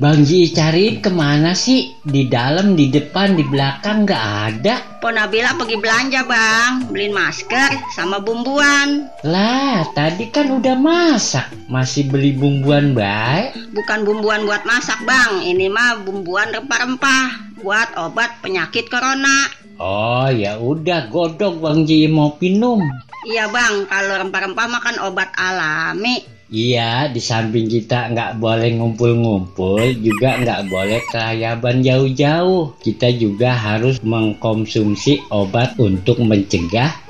Bang Ji cari ke mana sih? Di dalam, di depan, di belakang nggak ada. Ponabila pergi belanja bang, beliin masker sama bumbuan. Lah, tadi kan udah masak. Masih beli bumbuan baik? Bukan bumbuan buat masak bang, ini mah bumbuan rempah-rempah buat obat penyakit corona. Oh ya udah godok Bang Ji mau minum. Iya bang, kalau rempah-rempah makan obat alami. Iya, di samping kita nggak boleh ngumpul-ngumpul, juga nggak boleh kelayaban jauh-jauh. Kita juga harus mengkonsumsi obat untuk mencegah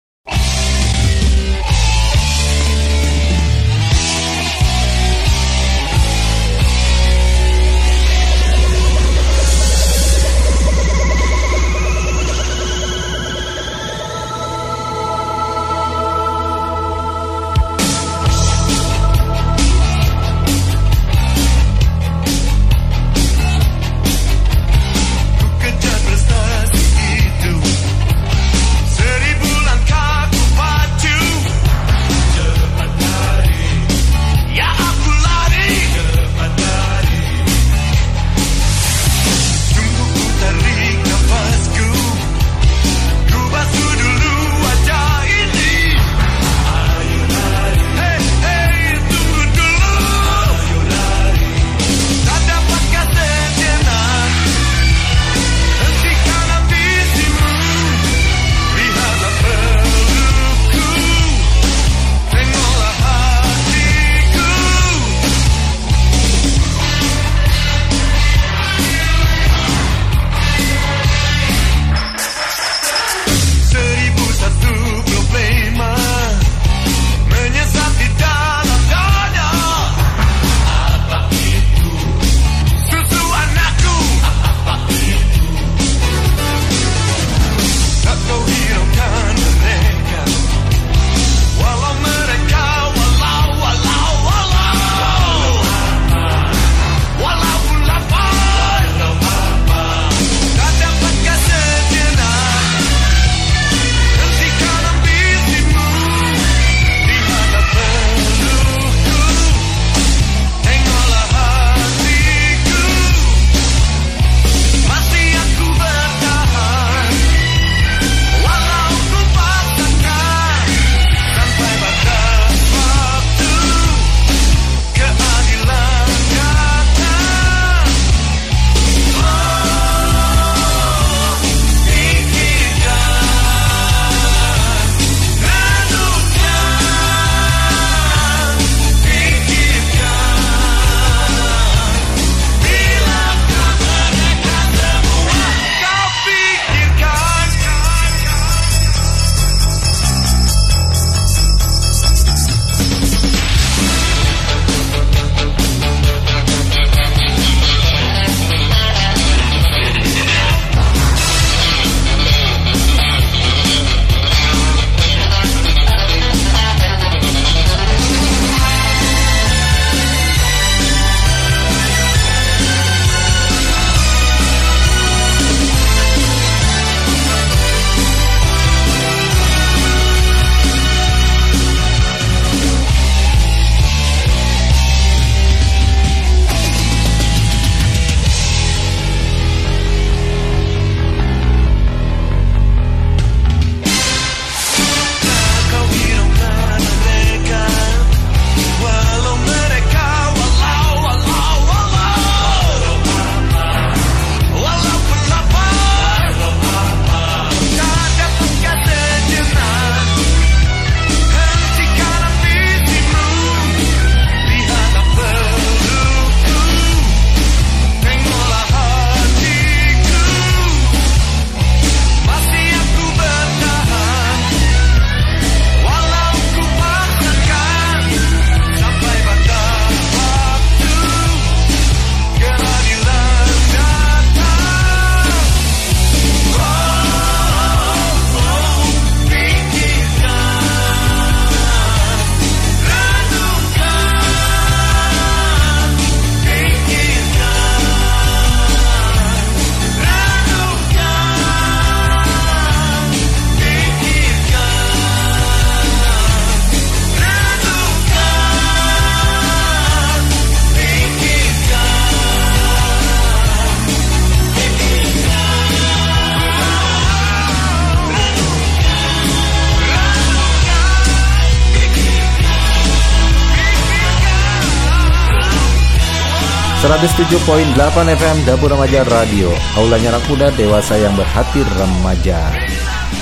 107.8 FM Dapur Remaja Radio. Aulanya anak muda dewasa yang berhati remaja.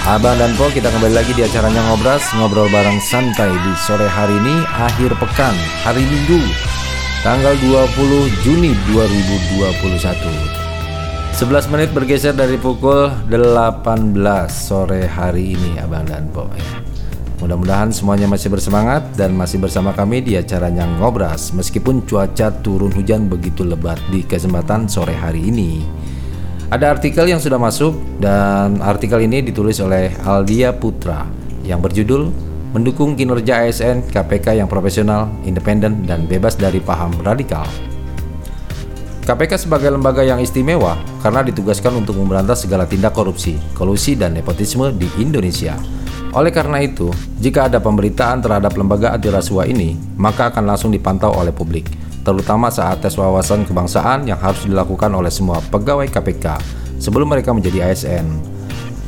Abang dan Po kita kembali lagi di acaranya Ngobras Ngobrol bareng santai di sore hari ini Akhir pekan hari Minggu Tanggal 20 Juni 2021 11 menit bergeser dari pukul 18 sore hari ini Abang dan Po. Mudah-mudahan semuanya masih bersemangat dan masih bersama kami di acaranya Ngobras meskipun cuaca turun hujan begitu lebat di kesempatan sore hari ini. Ada artikel yang sudah masuk dan artikel ini ditulis oleh Aldia Putra yang berjudul Mendukung kinerja ASN KPK yang profesional, independen, dan bebas dari paham radikal. KPK sebagai lembaga yang istimewa karena ditugaskan untuk memberantas segala tindak korupsi, kolusi, dan nepotisme di Indonesia oleh karena itu, jika ada pemberitaan terhadap lembaga anti rasuah ini, maka akan langsung dipantau oleh publik, terutama saat tes wawasan kebangsaan yang harus dilakukan oleh semua pegawai KPK sebelum mereka menjadi ASN.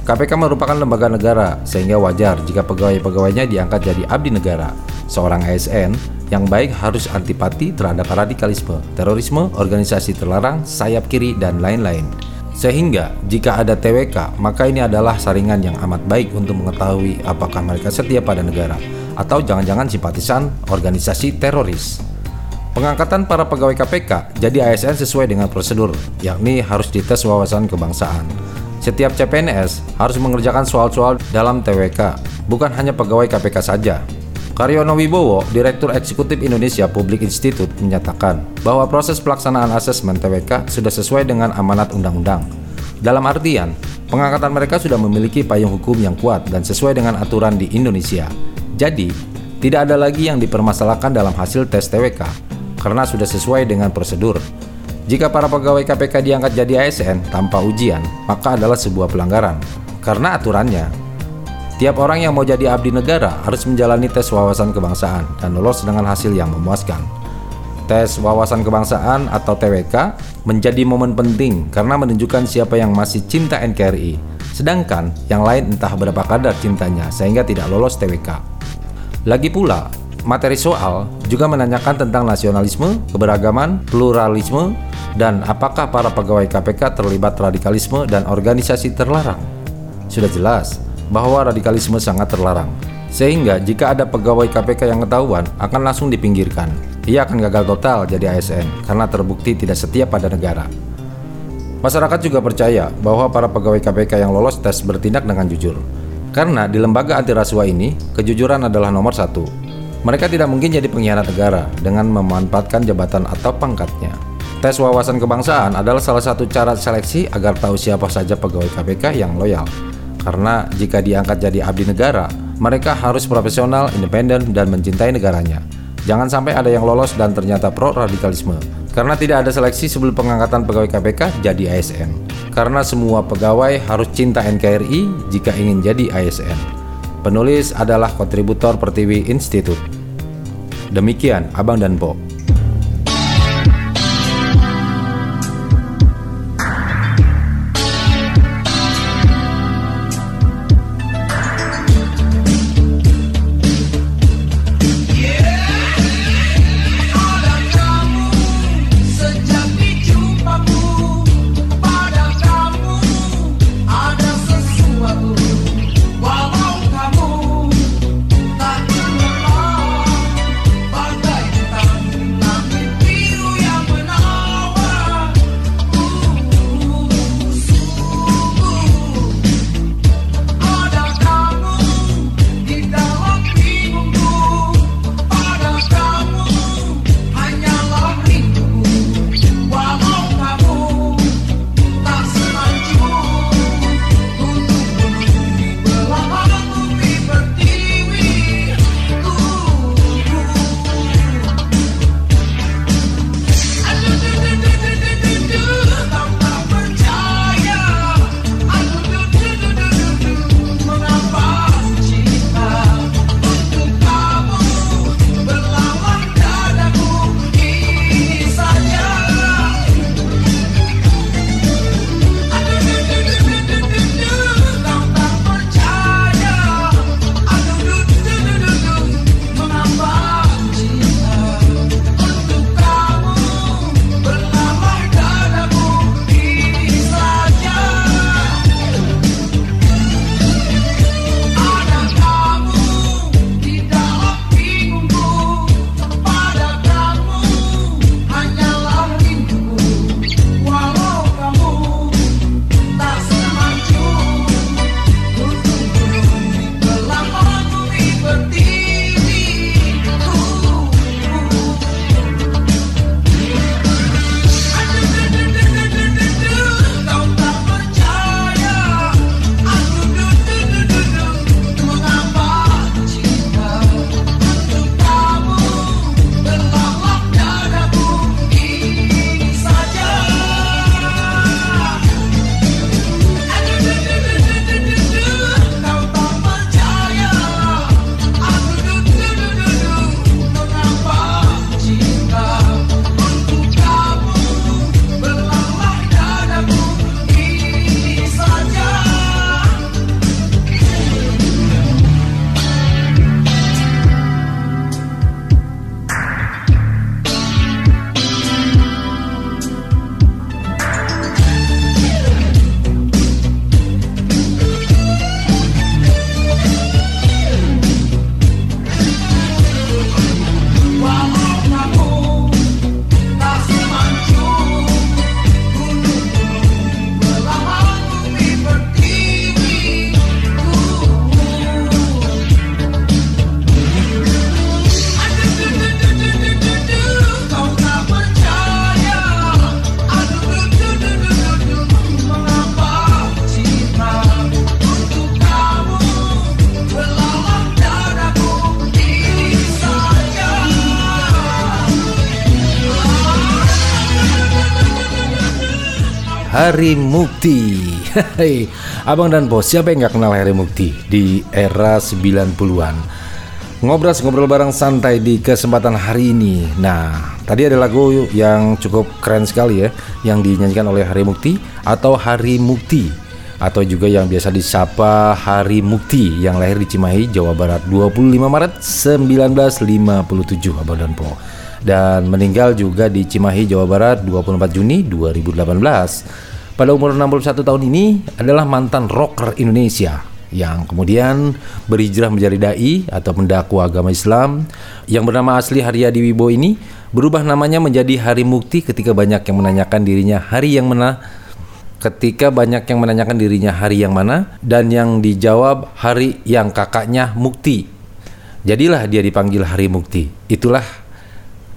KPK merupakan lembaga negara, sehingga wajar jika pegawai-pegawainya diangkat jadi abdi negara. Seorang ASN yang baik harus antipati terhadap radikalisme, terorisme, organisasi terlarang, sayap kiri, dan lain-lain. Sehingga jika ada TWK, maka ini adalah saringan yang amat baik untuk mengetahui apakah mereka setia pada negara atau jangan-jangan simpatisan organisasi teroris. Pengangkatan para pegawai KPK jadi ASN sesuai dengan prosedur, yakni harus dites wawasan kebangsaan. Setiap CPNS harus mengerjakan soal-soal dalam TWK, bukan hanya pegawai KPK saja, Karyono Wibowo, Direktur Eksekutif Indonesia Public Institute, menyatakan bahwa proses pelaksanaan asesmen TWK sudah sesuai dengan amanat undang-undang. Dalam artian, pengangkatan mereka sudah memiliki payung hukum yang kuat dan sesuai dengan aturan di Indonesia. Jadi, tidak ada lagi yang dipermasalahkan dalam hasil tes TWK, karena sudah sesuai dengan prosedur. Jika para pegawai KPK diangkat jadi ASN tanpa ujian, maka adalah sebuah pelanggaran. Karena aturannya, Tiap orang yang mau jadi abdi negara harus menjalani tes wawasan kebangsaan dan lolos dengan hasil yang memuaskan. Tes wawasan kebangsaan atau TWK menjadi momen penting karena menunjukkan siapa yang masih cinta NKRI, sedangkan yang lain entah berapa kadar cintanya sehingga tidak lolos TWK. Lagi pula, materi soal juga menanyakan tentang nasionalisme, keberagaman, pluralisme, dan apakah para pegawai KPK terlibat radikalisme dan organisasi terlarang. Sudah jelas, bahwa radikalisme sangat terlarang. Sehingga jika ada pegawai KPK yang ketahuan akan langsung dipinggirkan. Ia akan gagal total jadi ASN karena terbukti tidak setia pada negara. Masyarakat juga percaya bahwa para pegawai KPK yang lolos tes bertindak dengan jujur. Karena di lembaga anti rasuah ini, kejujuran adalah nomor satu. Mereka tidak mungkin jadi pengkhianat negara dengan memanfaatkan jabatan atau pangkatnya. Tes wawasan kebangsaan adalah salah satu cara seleksi agar tahu siapa saja pegawai KPK yang loyal. Karena jika diangkat jadi abdi negara, mereka harus profesional, independen, dan mencintai negaranya. Jangan sampai ada yang lolos dan ternyata pro radikalisme. Karena tidak ada seleksi sebelum pengangkatan pegawai KPK jadi ASN. Karena semua pegawai harus cinta NKRI jika ingin jadi ASN. Penulis adalah kontributor Pertiwi Institute. Demikian Abang dan Po. Hari Mukti. Hei, Abang dan Bos, siapa yang nggak kenal Hari Mukti di era 90-an? Ngobras ngobrol bareng santai di kesempatan hari ini. Nah, tadi ada lagu yang cukup keren sekali ya, yang dinyanyikan oleh Hari Mukti atau Hari Mukti atau juga yang biasa disapa Hari Mukti yang lahir di Cimahi, Jawa Barat 25 Maret 1957 Abang dan Po dan meninggal juga di Cimahi, Jawa Barat 24 Juni 2018. Pada umur 61 tahun ini adalah mantan rocker Indonesia yang kemudian berhijrah menjadi dai atau pendaku agama Islam yang bernama asli Haryadi Wibo ini berubah namanya menjadi Hari Mukti ketika banyak yang menanyakan dirinya hari yang mana ketika banyak yang menanyakan dirinya hari yang mana dan yang dijawab hari yang kakaknya Mukti. Jadilah dia dipanggil Hari Mukti. Itulah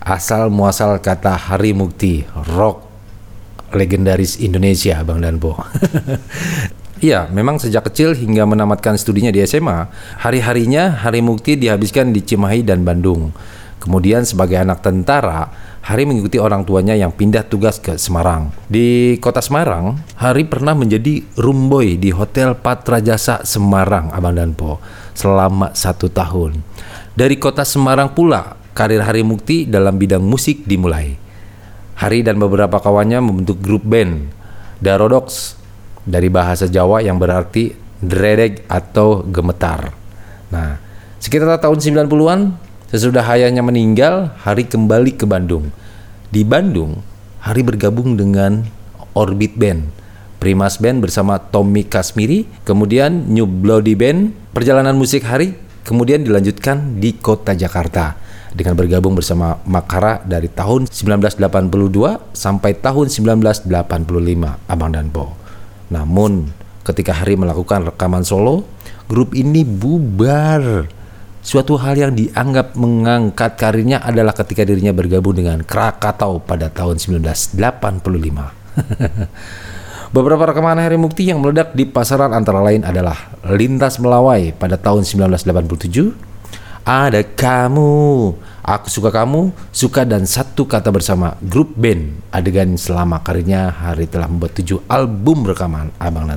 asal muasal kata Hari Mukti, rock legendaris Indonesia, Bang Danpo. Iya, memang sejak kecil hingga menamatkan studinya di SMA, hari-harinya Hari Mukti dihabiskan di Cimahi dan Bandung. Kemudian sebagai anak tentara, Hari mengikuti orang tuanya yang pindah tugas ke Semarang. Di kota Semarang, Hari pernah menjadi room boy di Hotel Patra Jasa Semarang, Abang Danpo, selama satu tahun. Dari kota Semarang pula, karir Hari Mukti dalam bidang musik dimulai. Hari dan beberapa kawannya membentuk grup band Darodox dari bahasa Jawa yang berarti dredeg atau gemetar. Nah, sekitar tahun 90-an sesudah Hayanya meninggal, Hari kembali ke Bandung. Di Bandung, Hari bergabung dengan Orbit Band, Primas Band bersama Tommy Kasmiri, kemudian New Bloody Band. Perjalanan musik Hari kemudian dilanjutkan di kota Jakarta dengan bergabung bersama Makara dari tahun 1982 sampai tahun 1985 Abang dan Po. Namun ketika Hari melakukan rekaman solo, grup ini bubar. Suatu hal yang dianggap mengangkat karirnya adalah ketika dirinya bergabung dengan Krakatau pada tahun 1985. Beberapa rekaman Hari Mukti yang meledak di pasaran antara lain adalah Lintas Melawai pada tahun 1987, ada kamu, aku suka kamu, suka dan satu kata bersama. Grup band adegan selama karirnya Hari telah membuat tujuh album rekaman Abang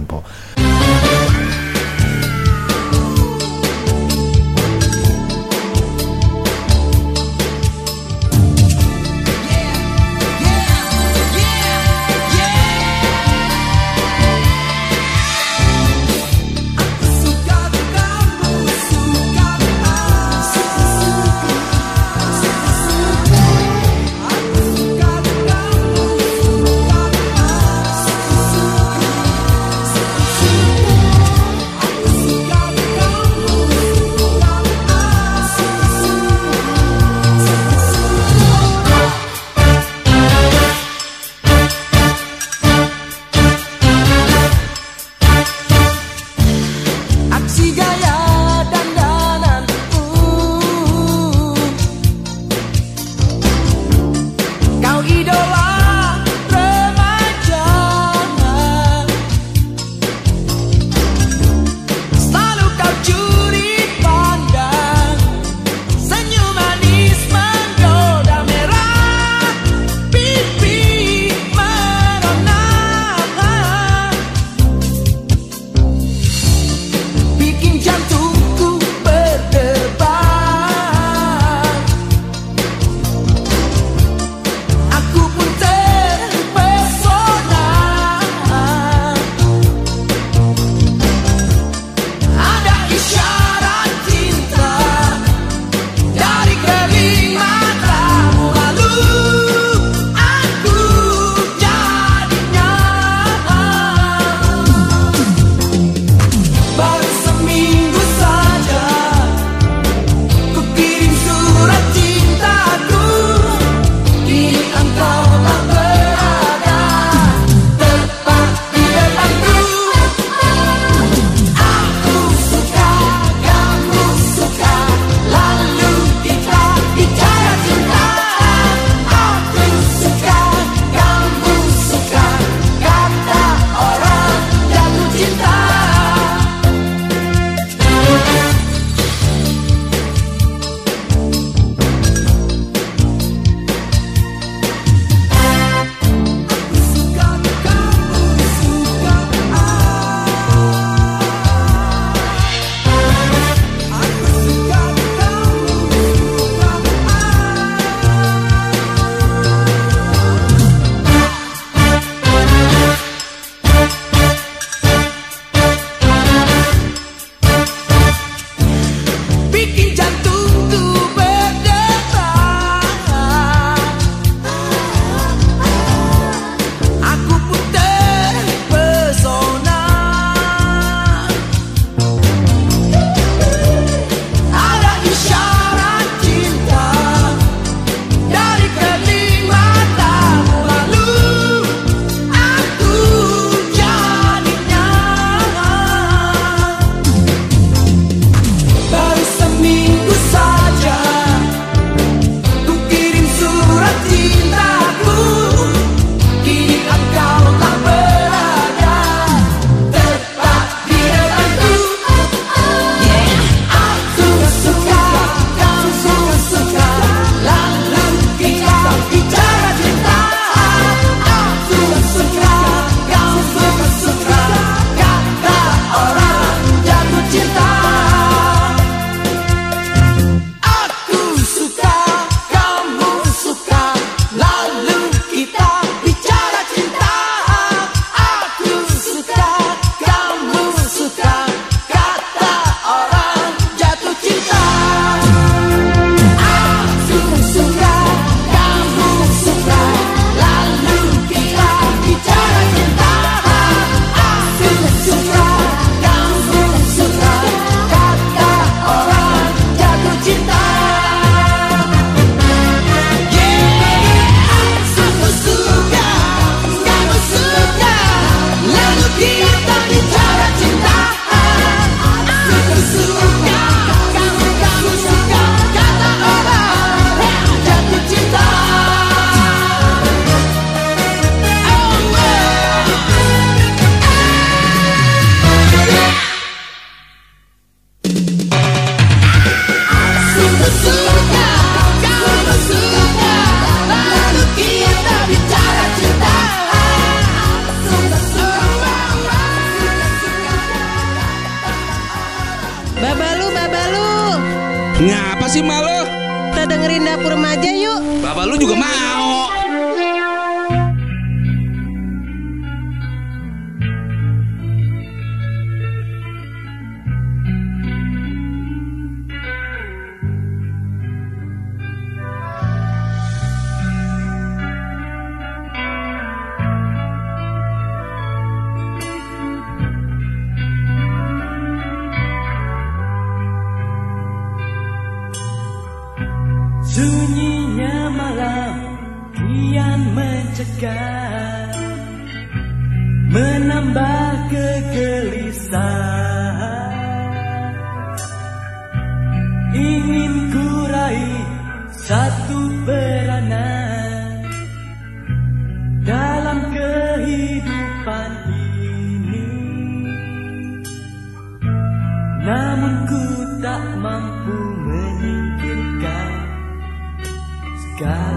sky.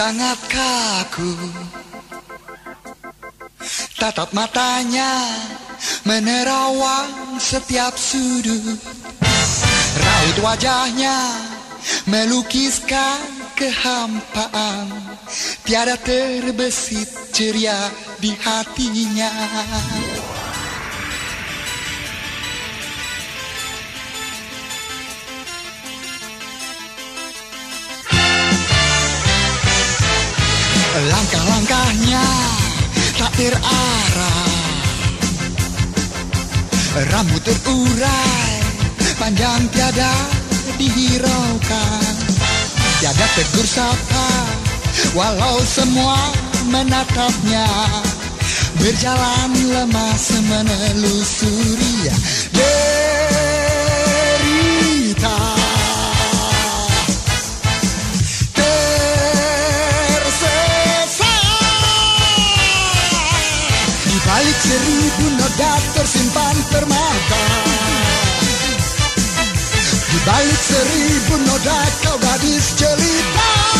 sangat kaku. Tatap matanya menerawang setiap sudut. Raut wajahnya melukiskan kehampaan. Tiada terbesit ceria di hatinya. Langkah-langkahnya tak terarah. Rambut terurai panjang tiada dihiraukan. Tiada tegur sapa walau semua menatapnya. Berjalan lemah semenelusuri Dia seribu noda tersimpan permata. Di balik seribu noda kau gadis jelita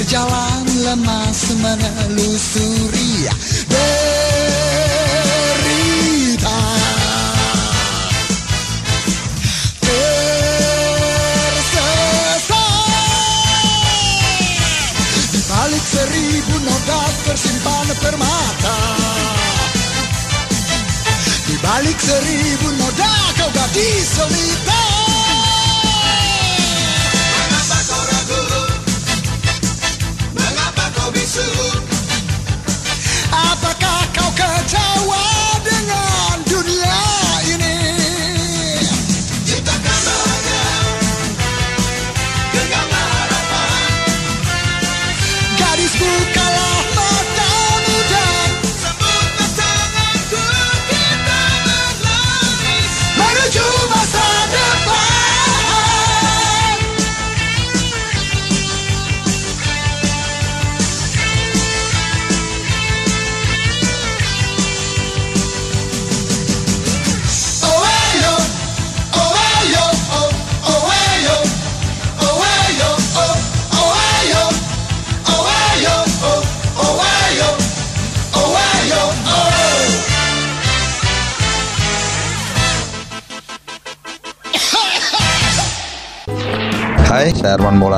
Berjalan lemas menelusuri Derita. Tersesat. Di balik seribu noda tersimpan permata. Di balik seribu noda kau gadis jelita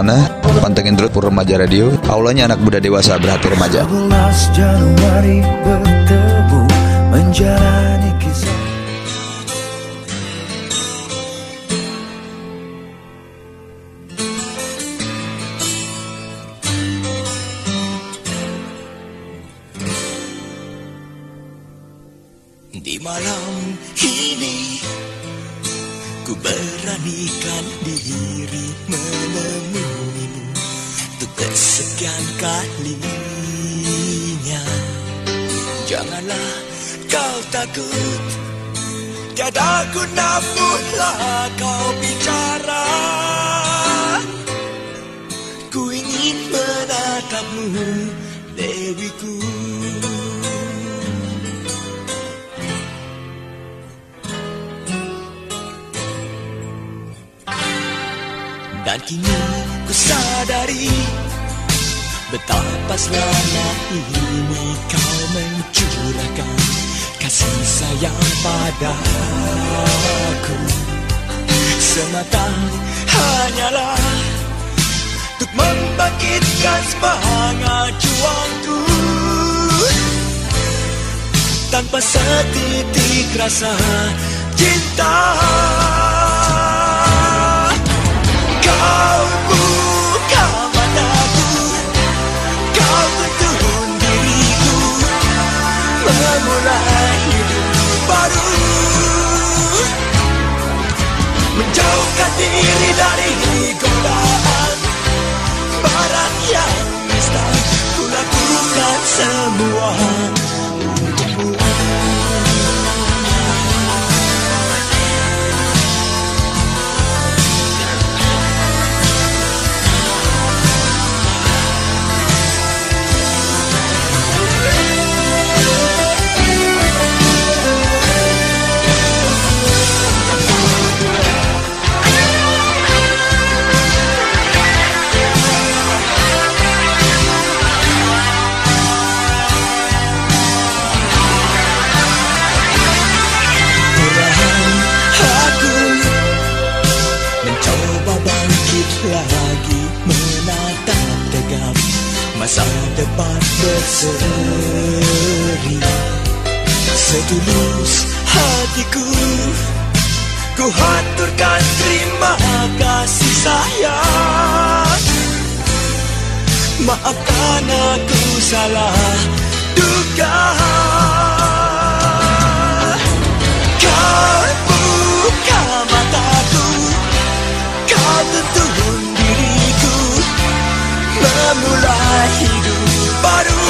Maulana. Pantengin terus Remaja Radio. Aulanya anak muda dewasa berhati remaja. 12 Januari Tiada guna pula kau bicara. Ku ingin menatapmu Dewiku. Dan kini ku sadari Betapa selama ini kau mencurahkan Kasih sayang padaku. Semata hanyalah Untuk membangkitkan semangat juangku. Tanpa setitik rasa cinta Kau baru maafkan aku salah duga Kau buka mataku. Kau tuntun diriku Memulai hidup baru.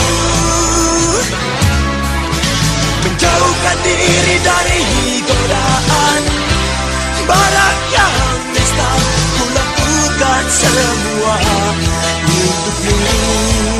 Menjauhkan diri dari godaan. Barak yang nesta Ku lakukan semua You.